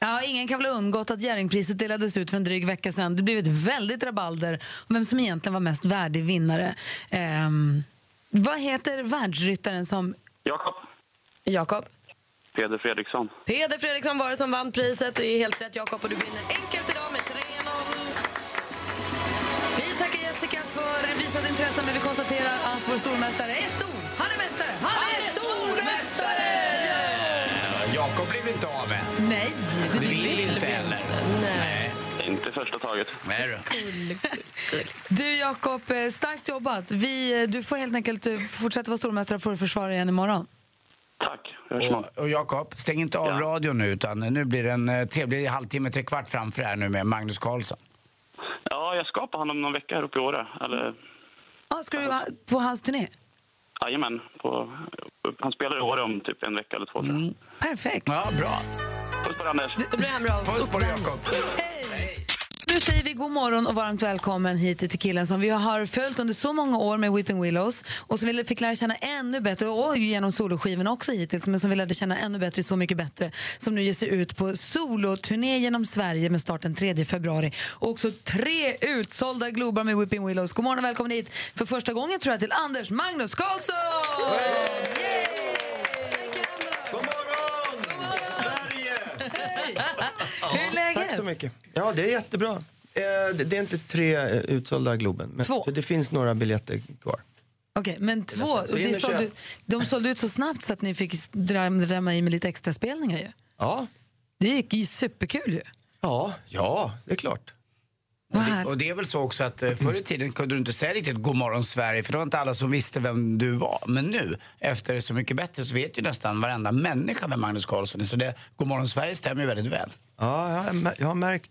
Ja, ingen kan väl ha undgått att Jerringpriset delades ut för en dryg vecka sedan. Det blev ett väldigt rabalder om vem som egentligen var mest värdig vinnare. Ehm, vad heter världsryttaren som... Jakob. Jakob? Peder Fredriksson. Peder Fredriksson var det som vann priset. Det är helt rätt, Jakob. Och du vinner enkelt idag med 3-0. Vi tackar Jessica för visat intresse, men vi konstaterar att vår stormästare är stor. Första taget. Nej du. Du Jakob, eh, starkt jobbat. Vi, eh, du får helt enkelt eh, fortsätta vara stormästare för att försvara igen imorgon. Tack. Och, och Jakob, stäng inte av radion nu utan nu blir det en trevlig halvtimme, tre kvart framför här nu med Magnus Carlsson. Ja, jag ska på honom någon vecka här uppe i Åre. Eller, Ah, ska du ha- på hans turné? jajamän. På, han spelar i Åre om typ en vecka eller två, jag. Perfekt. Ja, bra. Puss på dig, Anders. Det blir han bra. Puss på dig Jakob. Nu säger vi god morgon och varmt välkommen hit till killen som vi har följt under så många år med Weeping Willows och som vi fick lära känna ännu bättre och genom soloskivorna också hittills men som vi lärde känna ännu bättre, Så mycket bättre som nu ger sig ut på soloturné genom Sverige med start den 3 februari. Och också tre utsålda Globar med Weeping Willows. God morgon och välkommen hit för första gången tror jag till Anders Magnus Karlsson! Hur är läget? Tack så mycket. Ja, det är jättebra. Eh, det- är inte tre eh, utsålda Globen, men Två. För det finns några biljetter kvar. Okej, men två. Så Och det sålde, de sålde ut så snabbt så att ni fick drämma i med lite extra spelningar ju. Ja. Det gick ju superkul ju. Ja, ja, det är klart. Och det, och det är väl så också att eh, förr i tiden kunde du inte säga riktigt God morgon Sverige för det var inte alla som visste vem du var. Men nu, efter Så mycket bättre, så vet ju nästan varenda människa vem Magnus Carlsson är. Så det God morgon Sverige stämmer ju väldigt väl. Ja, jag har, jag har märkt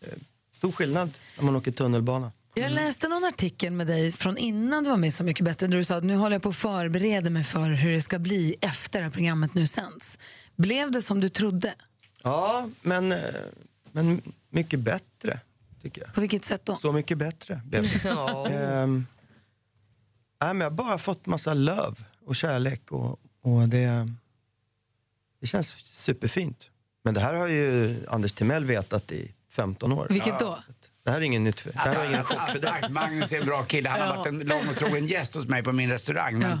eh, stor skillnad när man åker tunnelbana. Jag läste någon artikel med dig från innan du var med Så mycket bättre där du sa att nu håller jag på att förbereda mig för hur det ska bli efter att programmet nu sänds. Blev det som du trodde? Ja, men, eh, men mycket bättre, tycker jag. På vilket sätt då? Så mycket bättre blev det. Ja. Ehm, nej, men jag har bara fått massa love och kärlek och, och det, det känns superfint. Men det här har ju Anders Timell vetat i 15 år. Vilket då? Det här är ingen nytt för, det här är ingen chock för dig. Magnus är en bra kille. Han har Ja. varit en lång och trogen gäst hos mig på min restaurang. Men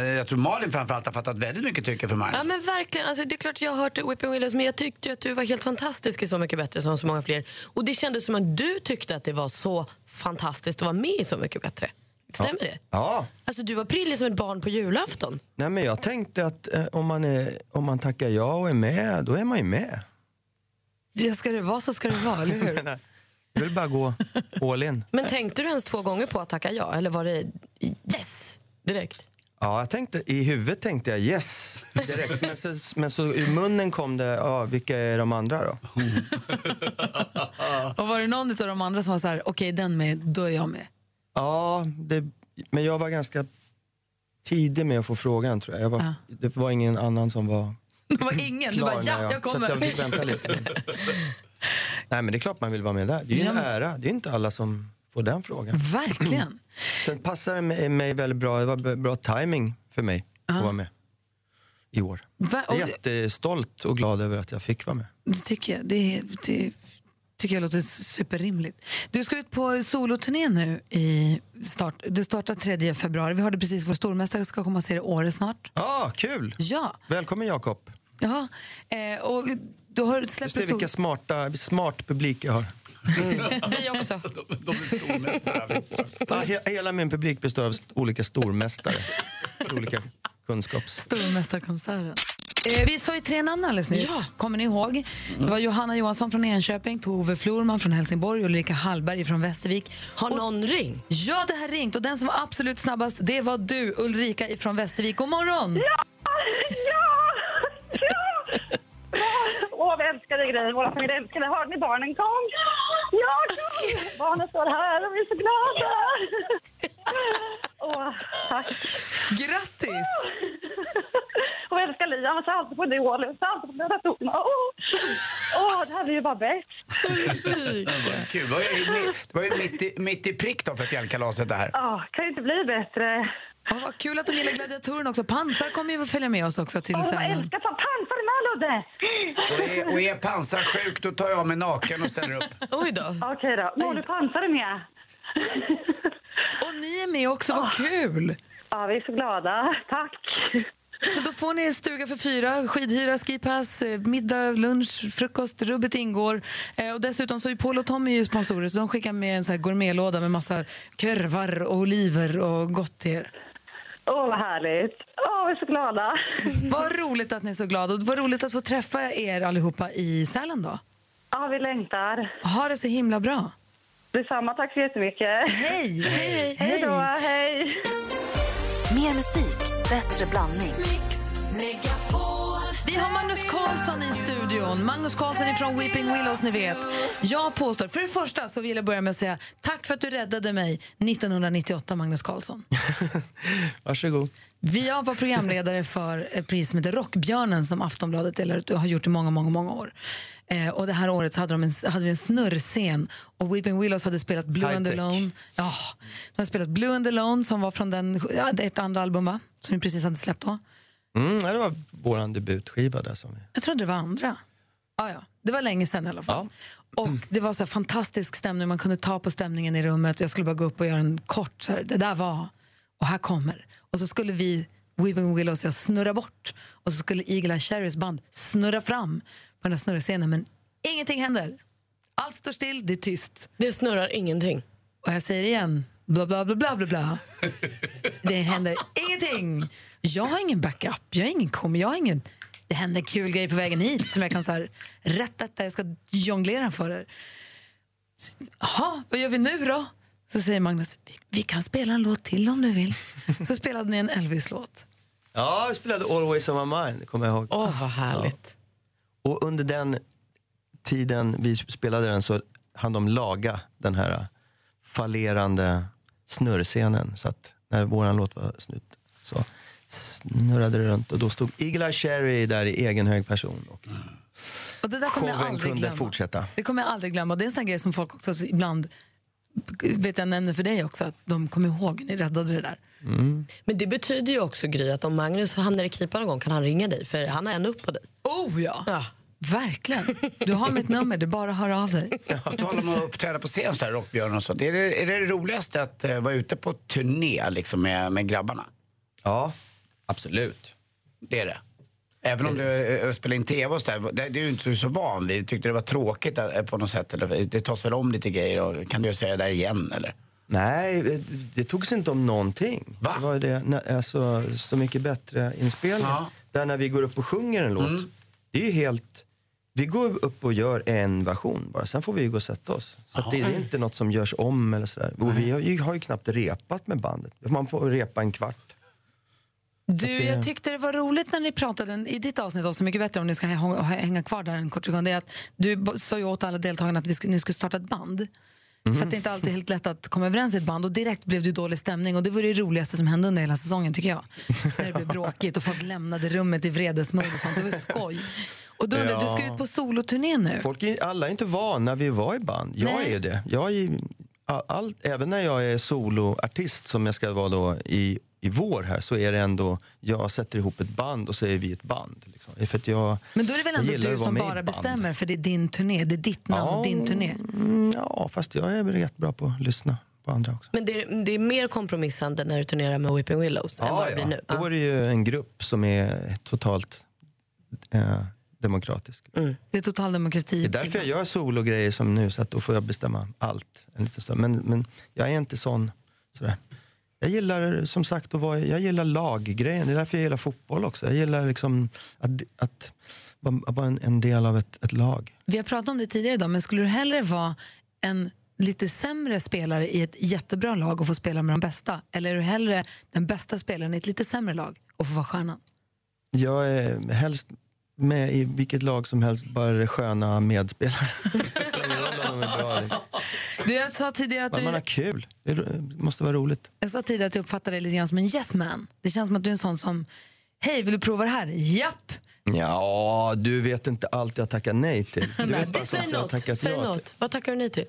eh, jag tror Malin framförallt har fattat väldigt mycket tycke för Magnus. Ja men verkligen, alltså, det är klart jag har hört Whipping Willows men jag tyckte att du var helt fantastisk i Så mycket bättre som så många fler. Och det kändes som att du tyckte att det var så fantastiskt att vara med i Så mycket bättre. Stämmer det? Ja. Alltså du var prillig som ett barn på julafton. Nej, men jag tänkte att eh, om, man är, om man tackar ja och är med, då är man ju med. Ja, ska det vara så ska det vara, eller hur? Nej, Jag vill bara gå all in. Men tänkte du ens två gånger på att tacka ja eller var det yes direkt? Ja, jag tänkte, I huvudet tänkte jag yes direkt. Men så, men så ur munnen kom det, ja, vilka är de andra då? Och var det någon av de andra som var så här, okej den med, då är jag med? Ja, det, men jag var ganska tidig med att få frågan tror jag. jag var, Det var ingen annan som var Det var ingen, du bara ja, jag kommer. Så jag fick vänta lite. Nej, men det är klart man vill vara med där. Det är ju en Ja, ära. Det är inte alla som får den frågan. Verkligen. Sen passar det mig, mig väldigt bra. Det var bra timing för mig att vara med i år. Va- Jag är jättestolt och glad över att jag fick vara med. Det tycker jag. Det, det tycker jag låter superrimligt. Du ska ut på soloturné nu. I start, det startar 3 februari. Vi hörde precis vår stormästare ska komma och se det i Åre snart. Ja, ah, kul! Ja. Välkommen Jakob. Ja. Eh, och du har släppt det, sol- vilka smarta, smart publik jag har. Vi också. De är stormästare. Ja, hela min publik består av olika stormästare. olika kunskaps... Stormästarkonserten. Eh, vi sa ju tre namn alldeles nyss. Ja. Kommer ni ihåg? Det var Johanna Johansson från Enköping, Tove Florman från Helsingborg och Ulrika Hallberg från Västervik. Har någon ringt? Ja, det har ringt och den som var absolut snabbast det var du, Ulrika från Västervik. God morgon! Ja! Ja! Åh, vi älskar dig grejer. Våra familjer älskar dig. Hörde ni barnen kom? Ja, kom! Barnen står här och vi är så glada. Åh, tack. Grattis! Och vi älskar Liam. Han ser alltid på Idol. Han ser alltid på Döda tonerna. Åh, Åh, det här blir ju bara bäst. Kul. Det var ju, det var ju mitt, i, mitt i prick då för fjällkalaset det här. Ja, kan ju inte bli bättre. Ja, vad kul att de gillar gladiatorerna också. Pansar kommer ju att följa med oss också till jag Sälen. älskar som pansar med Ludde. Och är, och är pansar sjuk, då tar jag av mig naken och ställer upp. Oj då. Okej då. Mår du pansar med? Och ni är med också, vad kul! Ja, vi är så glada. Tack. Så då får ni stuga för fyra, skidhyra, skipass, eh, middag, lunch, frukost, rubbet ingår. Eh, och dessutom så är Paul och Tommy ju sponsorer så de skickar med en så här gourmetlåda med massa korvar och oliver och gott till er. Åh, vad härligt. Åh, vi är så glada. Vad roligt att ni är så glada och vad roligt att få träffa er allihopa i Sälen då. Ja, vi längtar. Ha det så himla bra. Detsamma, tack så jättemycket. Hej! Hej, hej då, hej. Mer musik, bättre blandning. Vi har Magnus Carlsson i studion. Magnus Carlsson är från Weeping Willows, ni vet. Jag påstår, för det första så vill jag börja med att säga tack för att du räddade mig 1998, Magnus Carlsson. Varsågod. Jag var programledare för ett pris som heter Rockbjörnen som Aftonbladet delar ut och har gjort i många, många, många år. Eh, och det här året hade, de en, hade vi en snurrscen och Weeping Willows hade spelat Blue and High-tech. Alone. Ja, de hade spelat Blue and Alone som var från den, ja, ett andra album va? Som vi precis hade släppt då. Mm, ja, det var vår debutskiva där som vi... Jag trodde det var andra. Ah, ja. Det var länge sedan i alla fall. Och det var så här fantastisk stämning, man kunde ta på stämningen i rummet. Jag skulle bara gå upp och göra en kort, så här, det där var, och här kommer. Och så skulle vi, Weaving Willows och jag, snurra bort. Och så skulle Eagle Eye Cherries band snurra fram på den här snurrscenen. Men ingenting händer. Allt står still, det är tyst. Det snurrar ingenting. Och jag säger igen, bla bla bla bla bla bla. Det händer ingenting. Jag har ingen backup, jag har ingen kom, jag har ingen... Det händer en kul grej på vägen hit som jag kan så här, rätta, jag ska jonglera för er. Jaha, vad gör vi nu då? Så säger Magnus, vi, vi kan spela en låt till om du vill. Så spelade ni en Elvis-låt. Ja, vi spelade Always on my mind, kommer jag ihåg. Åh, vad härligt. Och under den tiden vi spelade den så hann de laga den här fallerande snurrscenen. Så att när vår låt var slut så snurrade det runt och då stod Eagle Eye Cherry där i egen hög person. Och Och det där kommer jag aldrig kunde glömma. fortsätta. Det kommer jag aldrig glömma. Det är en sån grej som folk också ibland vet jag nämner för dig också, att de kommer ihåg när ni räddade det där. Men det betyder ju också Gry att om Magnus hamnar i knipa någon gång kan han ringa dig för han har en upp på dig. Oh ja! Verkligen. Du har mitt nummer, det är bara att höra av dig. På tal om att uppträda på scen, så här, Rockbjörn och sånt. Är det, är det det roligaste att eh, vara ute på turné liksom, med, med grabbarna? Ja, absolut. Det är det? Även om du eh, spelar in tv och så där, det, det är du inte så van vid. Tyckte det var tråkigt eh, på något sätt? Eller, det tas väl om lite grejer och kan du säga det där igen eller? Nej, det- togs inte om någonting. Va? Det var ju det, alltså, Så mycket bättre inspelning. Ja. Där när vi går upp och sjunger en låt, det är ju helt... Vi går upp och gör en version bara, sen får vi gå och sätta oss. Så att det, det är inte något som görs om eller sådär. Och vi har ju, har ju knappt repat med bandet. Man får repa en kvart. Du, jag tyckte det var roligt när ni pratade i ditt avsnitt av Så mycket bättre om ni ska hä- hänga kvar där en kort sekund. Det är att du sa ju åt alla deltagarna att vi skulle, ni skulle starta ett band. För att det är inte alltid helt lätt att komma överens i ett band och direkt blev det dålig stämning och det var det roligaste som hände under hela säsongen tycker jag. När det blev bråkigt och folk lämnade rummet i vredesmod och sånt. Det var skoj. Och då undrar, jag, du ska Ja. ut på soloturné nu. Folk är, alla är inte vana vid att vara i band. Jag Nej. är det. Jag är, all, all, även när jag är soloartist som jag ska vara då i, i vår här så är det ändå, jag sätter ihop ett band och så är vi ett band. Liksom. För att jag, Men då är det väl ändå du som bara bestämmer för det är din turné, det är ditt namn, Ja. din turné. Mm, ja, fast jag är väl rätt bra på att lyssna på andra också. Men det är, det är mer kompromissande när du turnerar med Whipping Willows än vad det blir nu. Då är det ju en grupp som är totalt eh, demokratisk. Det är total demokrati. Det är därför jag gör sologrejer som nu, så att då får jag bestämma allt en liten stund. Men, men jag är inte sån. Sådär. Jag gillar som sagt att vara, jag gillar laggrejen. Det är därför jag gillar fotboll också. Jag gillar liksom att, att, att vara en, en del av ett, ett lag. Vi har pratat om det tidigare idag, men skulle du hellre vara en lite sämre spelare i ett jättebra lag och få spela med de bästa? Eller är du hellre den bästa spelaren i ett lite sämre lag och få vara stjärnan? Jag är helst med i vilket lag som helst, bara det sköna medspelare. Du, jag sa tidigare att Bara man har du, kul. Det måste vara roligt. jag sa tidigare att jag uppfattar dig lite grann som en yes man. Det känns som att du är en sån som, hej vill du prova det här? Japp! Ja, du vet inte allt jag tackar nej till. Du vet bara Säg jag något. tackat Säg ja till. något. Vad tackar du nej till?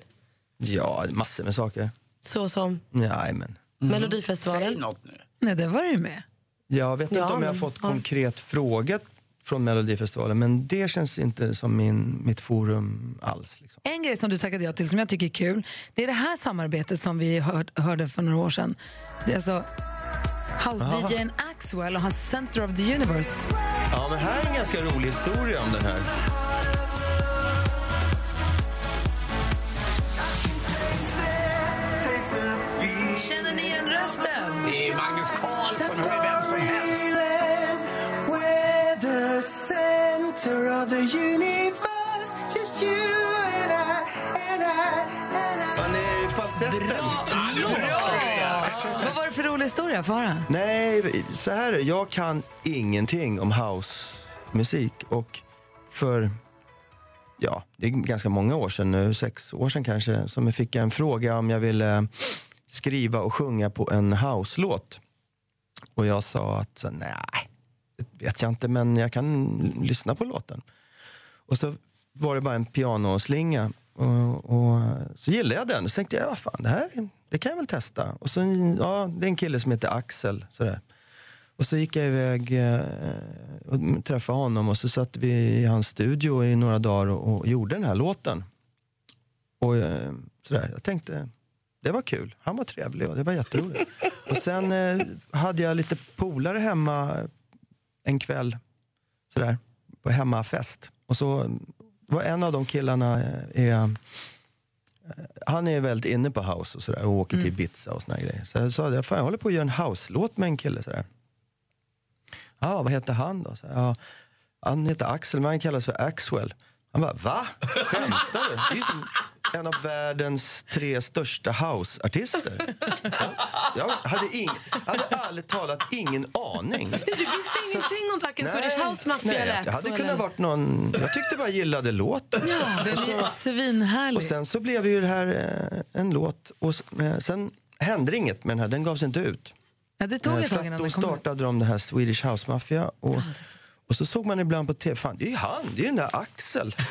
Ja, massor med saker. Så som Nej, men. Melodifestivalen? Säg något nu. Nej, det var du med. Jag vet Ja, inte om jag har men- fått ja. konkret fråga från Melodifestivalen, men det känns inte som min, mitt forum alls. Liksom. En grej som du tackade ja till som jag tycker är kul, det är det här samarbetet som vi hör, hörde för några år sedan. Det är alltså House-DJn Axwell och hans Center of the Universe. Ja, men här är en ganska rolig historia om den här. Känner ni of the universe, just you and I, and I, and I. Är falsetten. Bra! Vad var det för rolig historia? Få höra. Nej, så här är det. Jag kan ingenting om housemusik. Och för, ja, det är ganska många år sedan nu, sex år sedan kanske, som jag fick en fråga om jag ville skriva och sjunga på en house-låt. Och jag sa att, nej, vet jag inte, men jag kan lyssna på låten. Och så var det bara en pianoslinga. Och, och så gillade jag den. Så tänkte jag, ja, fan, det här det kan jag väl testa. Och så, ja, det är en kille som heter Axel. Sådär. Och så gick jag iväg eh, och träffade honom och så satt vi i hans studio i några dagar och, och gjorde den här låten. Och eh, sådär, jag tänkte, det var kul. Han var trevlig och det var jätteroligt. och sen eh, hade jag lite polare hemma en kväll, sådär, på hemmafest. Och så var en av de killarna eh, är, han är väldigt inne på house och sådär och åker till Ibiza och såna grejer. Så jag sa, fan jag håller på att göra en house-låt med en kille sådär. Ja, vad heter han då? Så, ja, han heter Axel, men han kallas för Axwell. Han bara, va? Skämtar du? En av världens tre största house-artister. Ja, Jag hade, ing, hade ärligt talat ingen aning. Du visste ingenting om varken Swedish House Mafia nej, eller hade kunnat eller- varit någon... Jag tyckte bara jag gillade låten. Ja, den så- är svinhärlig. och sen så blev ju det här eh, en låt och eh, sen hände inget med den här, den gavs inte ut. Ja, det tog Eh, ett tag innan då den kom ut. startade de det här Swedish House Mafia. Och, och så såg man ibland på tv, fan det är ju han, det är ju den där Axel.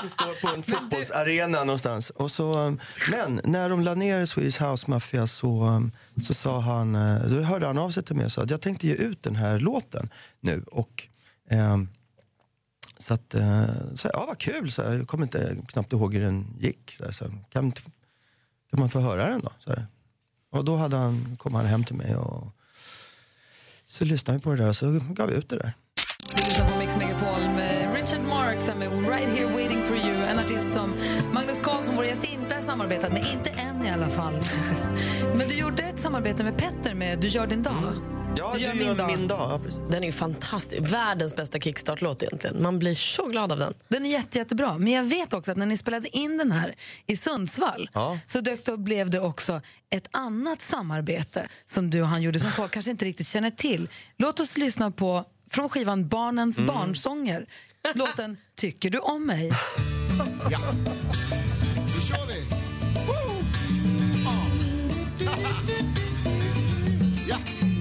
som står på en fotbollsarena någonstans. Och så, um, men när de la ner Swedish House Mafia så, um, så sa han, eh, då hörde han av sig till mig och sa att jag tänkte ge ut den här låten nu. Och, ehm, så att, eh, så, ja vad kul, så, jag kommer inte knappt ihåg hur den gick. Så, kan, kan man få höra den då? Så, och då hade han, kom han hem till mig och så lyssnade vi på det där och så gav vi ut det där. Du lyssnar på Mix Megapol Richard Marx med Right Here Waiting For You. En artist som Magnus Carlsson, vår gäst, inte har samarbetat med. Inte än i alla fall. Men du gjorde ett samarbete med Petter med Du gör din dag. Ja, Du gör min dag. Ja, precis. Den är ju fantastisk. Världens bästa kickstart-låt egentligen. Man blir så glad av den. Den är jätte, jättebra. Men jag vet också att när ni spelade in den här i Sundsvall Ja. så dök det, blev det också ett annat samarbete som du och han gjorde som folk kanske inte riktigt känner till. Låt oss lyssna på från skivan Barnens Mm. barnsånger. Låten Tycker du om mig? Ja. Nu kör vi! Woo! Ja,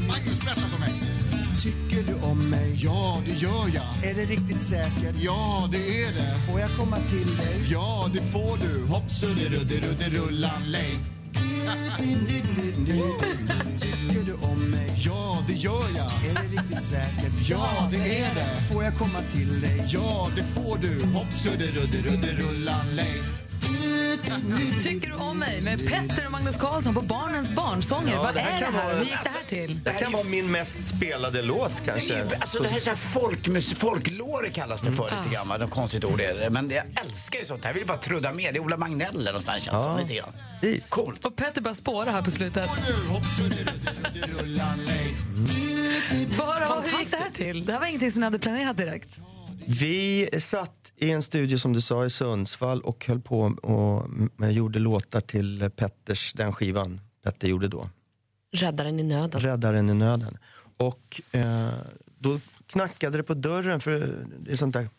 Magnus berätta för mig. Tycker du om mig? Ja, det gör jag. Är det riktigt säkert? Ja, det är det. Får jag komma till dig? Ja, det får du. Hopp, sudde, rudde, rudde, rullan, lej. Gör jag. Är det riktigt säkert? Ja, det är det. Får jag komma till dig? Ja, det får du. Hopp, sudde, rudde, rudde, rullan, lej. Tycker du om mig? Med Petter och Magnus Karlsson på Barnens barnsånger. Ja, Vad det här är det här? vara- Hur gick det här till? Det kan vara min mest spelade låt kanske. Alltså det här är så här folkmus- folklore kallas det för Mm. lite grann. Något konstigt ord är det. Men jag älskar ju sånt här. Jag vill bara trudda med. Det är Ola Magnell eller någonstans känns Ja. som lite grann. Coolt. Och Petter börjar spåra här på slutet. Få höra, hur gick det här till? Det här var ingenting som ni hade planerat direkt. Vi satt i en studio som du sa i Sundsvall och höll på och gjorde låtar till Petters, den skivan Petter gjorde då. Räddaren i nöden. Räddaren i nöden. Och eh, då knackade det på dörren för det är sånt där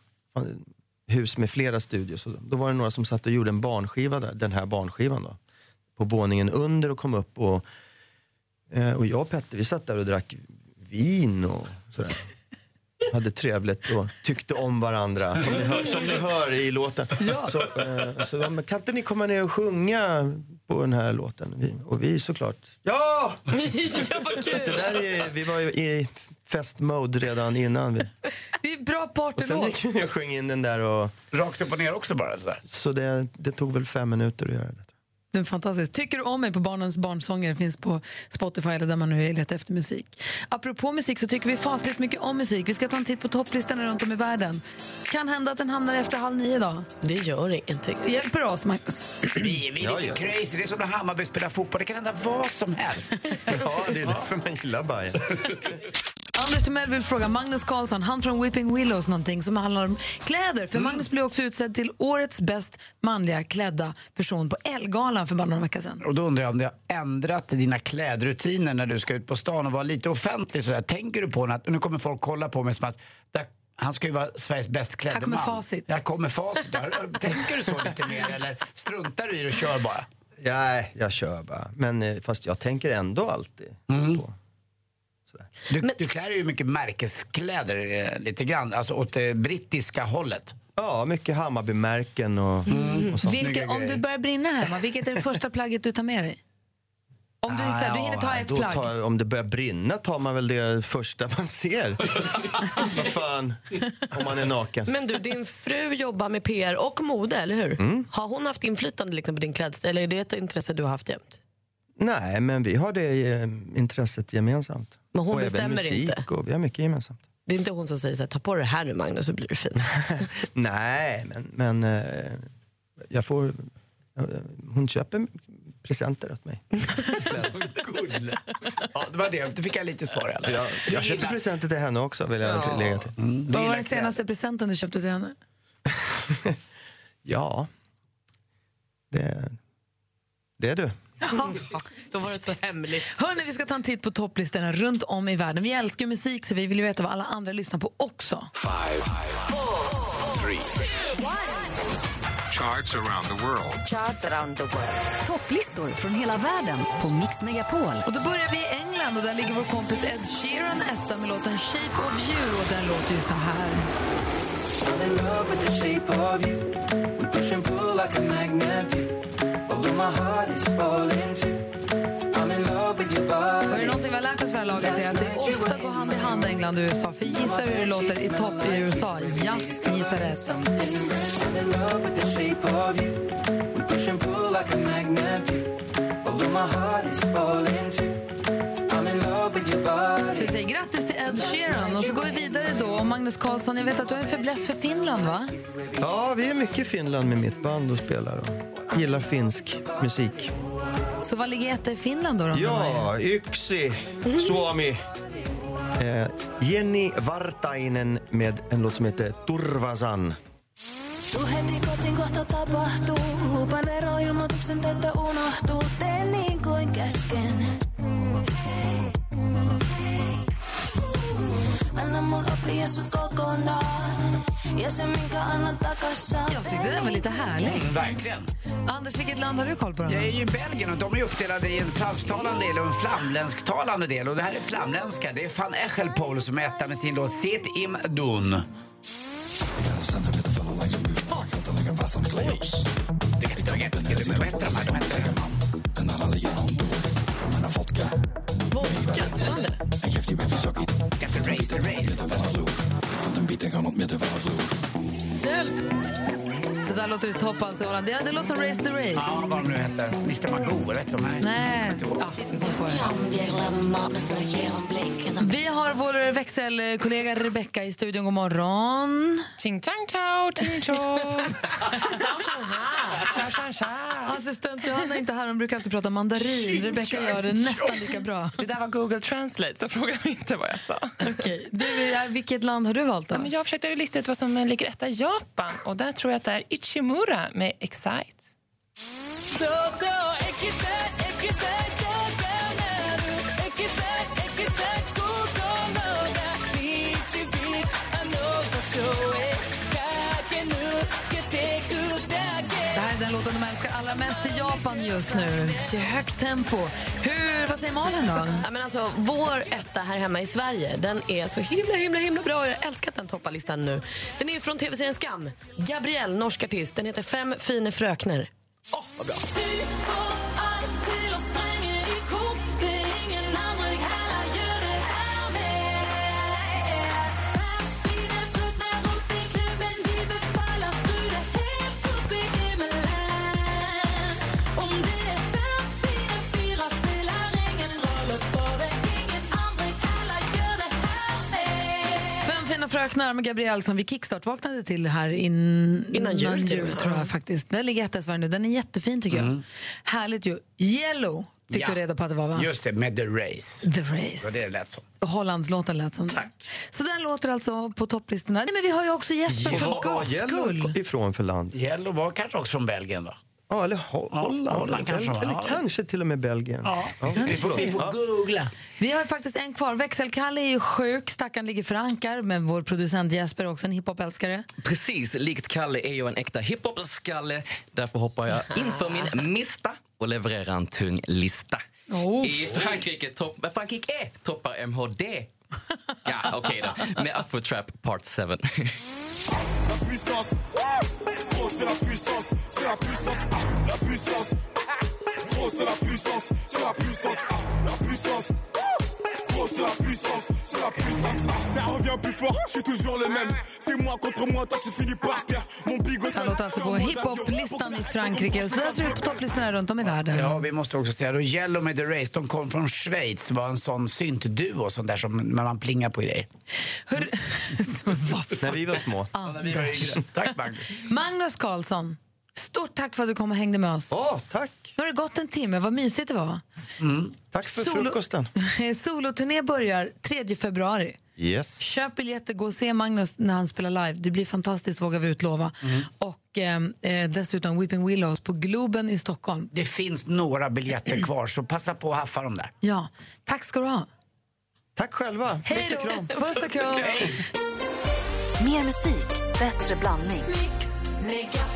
hus med flera studios. Då var det några som satt och gjorde en barnskiva där, den här barnskivan då. På våningen under och kom upp och, eh, och jag och Petter vi satt där och drack vin och sådär. Hade trevligt och tyckte om varandra som ni hör, som ni hör i låten. Så, eh, så de, kan inte ni komma ner och sjunga på den här låten? Vi, och vi såklart, ja! ja, vad Så det där är, vi var ju i festmode redan innan. Vi. Det är bra Och sen partylåt. gick vi och sjöng in den där och... Rakt upp och ner också bara sådär? Så det, det tog väl fem minuter att göra det. Den är fantastisk. Tycker du om mig på Barnens barnsånger finns på Spotify eller där man nu letar efter musik. Apropå musik så tycker vi fasligt mycket om musik. Vi ska ta en titt på topplistorna runt om i världen. Kan hända att den hamnar efter halv nio idag. Det gör ingenting. Hjälper oss, Magnus? Vi, vi är lite crazy. Det är som när Hammarby spelar fotboll. Det kan hända vad som helst. Ja, det är därför man gillar Bajen. Anders Timell vill fråga Magnus Karlsson, han från Whipping Willows, någonting som handlar om kläder. Mm. För Magnus blev också utsedd till årets bäst manliga klädda person på Ellegalan för bara några veckor sedan. Och då undrar jag om det har ändrat dina klädrutiner när du ska ut på stan och vara lite offentlig sådär. Tänker du på att nu kommer folk kolla på mig som att där, han ska ju vara Sveriges bäst klädde Här kommer man. facit. Här kommer facit. Tänker du så lite mer eller struntar du i det och kör bara? Nej, jag kör bara. Men eh, fast jag tänker ändå alltid på. Du, du klär dig ju mycket märkeskläder eh, lite grann, alltså åt det brittiska hållet. Ja, mycket Hammarbymärken och, och sånt. Vilket, om du börjar brinna hemma, vilket är det första plagget du tar med dig? Om du, så här, du hinner ta ett då plagg. tar- om det börjar brinna tar man väl det första man ser. Vad fan, om man är naken. Men du, din fru jobbar med PR och mode, eller hur? Mm. Har hon haft inflytande liksom, på din klädstil, eller är det ett intresse du har haft jämt? Nej, men vi har det eh, intresset gemensamt. Men hon och även bestämmer musik inte? Och vi har mycket gemensamt. Det är inte hon som säger så här, ta på dig det här nu Magnus så blir du fin. Nej, men, men eh, jag får... eh, Hon köper presenter åt mig. Gull. Ja, det var det. Då fick jag lite svar fall. Jag, jag köpte presenter till henne också, vill jag Ja. lägga till. Vad var den senaste presenten du köpte till henne? Ja, det, det är du. Ja, då var det så hemligt. Hörni, vi ska ta en titt på topplistorna runt om i världen. Vi älskar ju musik så vi vill ju veta vad alla andra lyssnar på också. Five, three, charts around the world. Charts around the world. Topplistor från hela världen på Mix Megapol. Och då börjar vi i England och där ligger vår kompis Ed Sheeran etta med låten Shape of you och den låter ju så här. I'm in love with the shape of you. We push and pull like a magnet är det någonting vi har lärt oss för det här laget är att det ofta går hand i hand England och USA. För gissa hur det låter i topp i USA? Ja, ni gissar rätt. Så vi säger grattis till Ed Sheeran och så går vi vidare då. Och Magnus Karlsson, jag vet att du har en fäbless för Finland va? Ja, vi är mycket i Finland med mitt band och spelar och gillar finsk musik. Så vad ligger etta i Finland då? då Ja, Yksi, Suomi. Eh, Jenny Vartainen med en låt som heter Turvasan. Tuu heti kotiin, kohta tapahtuu. Lupan eroilmoituksen täyttä unohtuu. Teen niin kuin käsken. Anna mun oppia sut kokonaan. Ja se minkä annan takassa. Jag tyckte den var lite härlig. Verkligen. Anders, vilket land har du koll på? Då? Jag är ju i Belgien och de är uppdelade i en fransktalande del och en flamländsktalande del. Och det här är flamländska. Det är van Echelpool som är med sin låt Sit im Dun. on het midden van de vloer. Där låter det i topp alltså. Ja, det låter som Race the Race. Ja, vad de nu heter. Mr Magoo, vet du de här? Nej, ja, vi kommer på det. Vi har vår växelkollega Rebecca i studion. God morgon. Ching chang chao, ching chong. Assistent Johanna är inte här, hon brukar alltid prata mandarin. Rebecca gör det nästan lika bra. Det där var Google Translate, så fråga mig inte vad jag sa. Okej. Eh, vilket land har du valt då? Ja, men jag försökte lista ut vad som ligger etta i Japan och där tror jag att det är Shimura med Excite. Den låten de älskar allra mest i Japan just nu. Till högt tempo. Hur, vad säger Malin då? Ja, men alltså, vår etta här hemma i Sverige den är så himla himla himla bra. Jag älskar att den toppar listan nu. Den är från tv-serien Skam. Gabrielle, norsk artist. Den heter Fem fine frökner. Åh, vad bra. Fröknar med Gabrielle som vi kickstart-vaknade till här in... Innan jul, och jul tror jag Ja. faktiskt. Den ligger etta i Sverige nu. Den är jättefin tycker jag. Härligt ju. Yellow fick Ja. du reda på att det var va? Just det, med The Race. The Det var Race. det det lät som. Hollandslåten lät som Tack. Så den låter alltså på topplistorna. Nej, men vi har ju också Jesper för guds skull. Yellow ifrån för land? Yellow var kanske också från Belgien då? Ja, eller Ho- Ja, Holland. Holland eller, kanske, eller ja. kanske till och med Belgien. Ja. Vi får, vi får Ja. googla. Vi har faktiskt en kvar. Växelkalle är ju sjuk, stackaren ligger för ankar. Men vår producent Jesper är också en hiphop-älskare. Precis, likt Kalle är jag en äkta hiphop-skalle. Därför hoppar jag inför min mista och levererar en tung lista. Oh. I Frankrike, topp, Frankrike är toppar MHD. Ja, okej då. Med Afro Trap Part 7. C'est la puissance, c'est la puissance, ah, la puissance, gros c'est la puissance, c'est la puissance, ah, la puissance, gros c'est la puissance, c'est la puissance, ah, ça revient plus fort, je suis toujours le même, c'est moi contre moi, toi tu finis par terre, mon bigot Han låter alltså på hiphop-listan i Frankrike. Och så där ser det ut på topplistorna runt om i världen. Ja, vi måste också säga då Yellow med The Race, de kom från Schweiz, var en sån syntduo sån där som man plingar på grejer. När vi var små. Tack Magnus. Magnus Karlsson, stort tack för att du kom och hängde med oss. Ja, tack. Nu har det gått en timme, vad mysigt det var. Tack för Solo- frukosten. Soloturné börjar 3 februari. Yes. Köp biljetter, gå och se Magnus när han spelar live. Det blir fantastiskt, vågar vi utlova. Och eh, eh, dessutom Weeping Willows på Globen i Stockholm. Det finns några biljetter kvar, så passa på att haffa dem där. Ja, tack ska du ha. Tack själva. Hej då. Puss och kram. Mer musik, bättre blandning. Megapol.